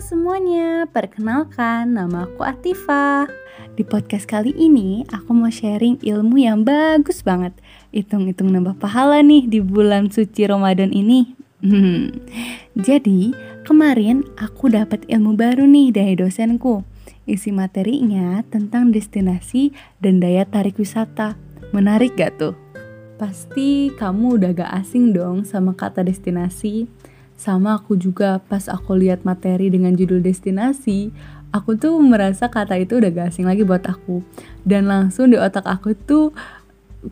semuanya, perkenalkan nama aku Atifa. Di podcast kali ini aku mau sharing ilmu yang bagus banget. Hitung-hitung nambah pahala nih di bulan suci Ramadan ini. Hmm. Jadi, kemarin aku dapat ilmu baru nih dari dosenku. Isi materinya tentang destinasi dan daya tarik wisata. Menarik gak tuh? Pasti kamu udah gak asing dong sama kata destinasi. Sama aku juga pas aku lihat materi dengan judul destinasi, aku tuh merasa kata itu udah gak asing lagi buat aku. Dan langsung di otak aku tuh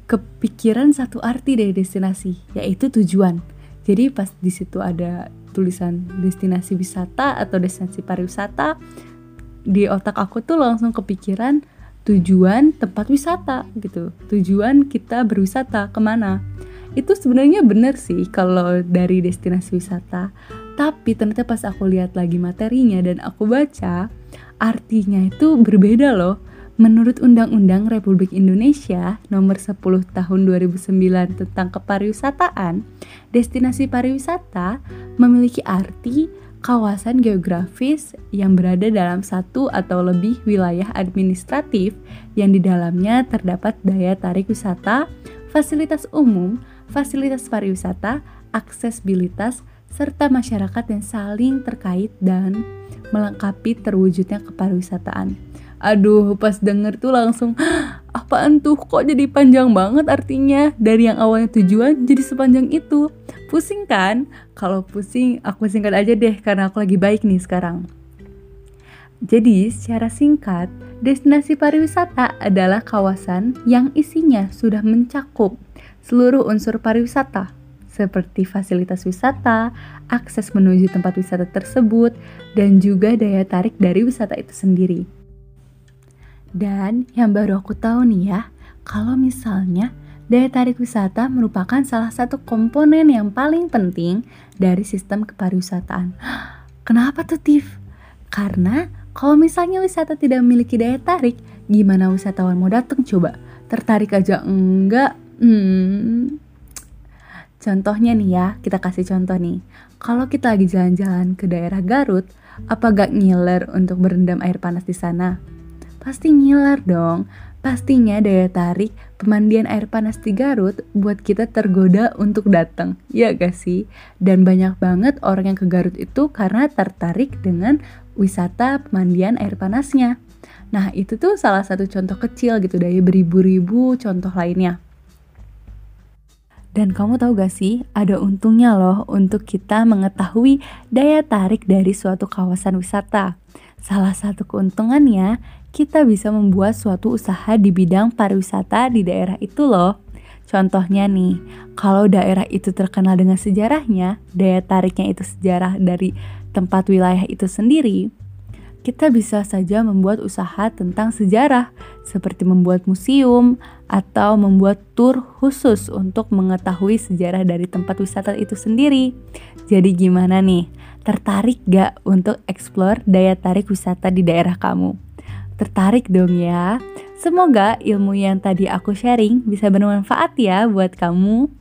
kepikiran satu arti dari destinasi, yaitu tujuan. Jadi pas di situ ada tulisan destinasi wisata atau destinasi pariwisata, di otak aku tuh langsung kepikiran tujuan tempat wisata gitu. Tujuan kita berwisata ke mana itu sebenarnya bener sih kalau dari destinasi wisata. Tapi ternyata pas aku lihat lagi materinya dan aku baca artinya itu berbeda loh. Menurut Undang-Undang Republik Indonesia Nomor 10 Tahun 2009 tentang Kepariwisataan, destinasi pariwisata memiliki arti kawasan geografis yang berada dalam satu atau lebih wilayah administratif yang di dalamnya terdapat daya tarik wisata, fasilitas umum, fasilitas pariwisata, aksesibilitas, serta masyarakat yang saling terkait dan melengkapi terwujudnya kepariwisataan. Aduh, pas denger tuh langsung, apaan tuh kok jadi panjang banget artinya? Dari yang awalnya tujuan jadi sepanjang itu. Pusing kan? Kalau pusing, aku singkat aja deh karena aku lagi baik nih sekarang. Jadi, secara singkat, destinasi pariwisata adalah kawasan yang isinya sudah mencakup seluruh unsur pariwisata seperti fasilitas wisata, akses menuju tempat wisata tersebut, dan juga daya tarik dari wisata itu sendiri. Dan yang baru aku tahu nih ya, kalau misalnya daya tarik wisata merupakan salah satu komponen yang paling penting dari sistem kepariwisataan. Kenapa tuh Tiff? Karena kalau misalnya wisata tidak memiliki daya tarik, gimana wisatawan mau datang coba? Tertarik aja enggak, Hmm, contohnya nih ya, kita kasih contoh nih. Kalau kita lagi jalan-jalan ke daerah Garut, apa gak ngiler untuk berendam air panas di sana? Pasti ngiler dong. Pastinya daya tarik pemandian air panas di Garut buat kita tergoda untuk datang, ya gak sih? Dan banyak banget orang yang ke Garut itu karena tertarik dengan wisata pemandian air panasnya. Nah, itu tuh salah satu contoh kecil gitu dari beribu-ribu contoh lainnya. Dan kamu tahu gak sih, ada untungnya loh untuk kita mengetahui daya tarik dari suatu kawasan wisata. Salah satu keuntungannya, kita bisa membuat suatu usaha di bidang pariwisata di daerah itu loh. Contohnya nih, kalau daerah itu terkenal dengan sejarahnya, daya tariknya itu sejarah dari tempat wilayah itu sendiri, kita bisa saja membuat usaha tentang sejarah, seperti membuat museum atau membuat tur khusus untuk mengetahui sejarah dari tempat wisata itu sendiri. Jadi, gimana nih? Tertarik gak untuk explore daya tarik wisata di daerah kamu? Tertarik dong ya? Semoga ilmu yang tadi aku sharing bisa bermanfaat ya buat kamu.